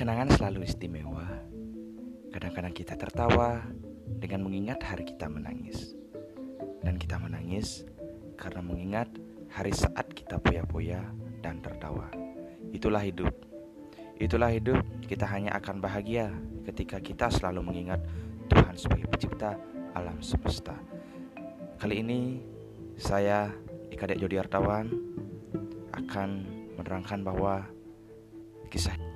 Kenangan selalu istimewa. Kadang-kadang kita tertawa dengan mengingat hari kita menangis. Dan kita menangis karena mengingat hari saat kita poya-poya dan tertawa. Itulah hidup. Itulah hidup, kita hanya akan bahagia ketika kita selalu mengingat Tuhan sebagai pencipta alam semesta. Kali ini saya Ikadek Jodi Artawan akan menerangkan bahwa kisah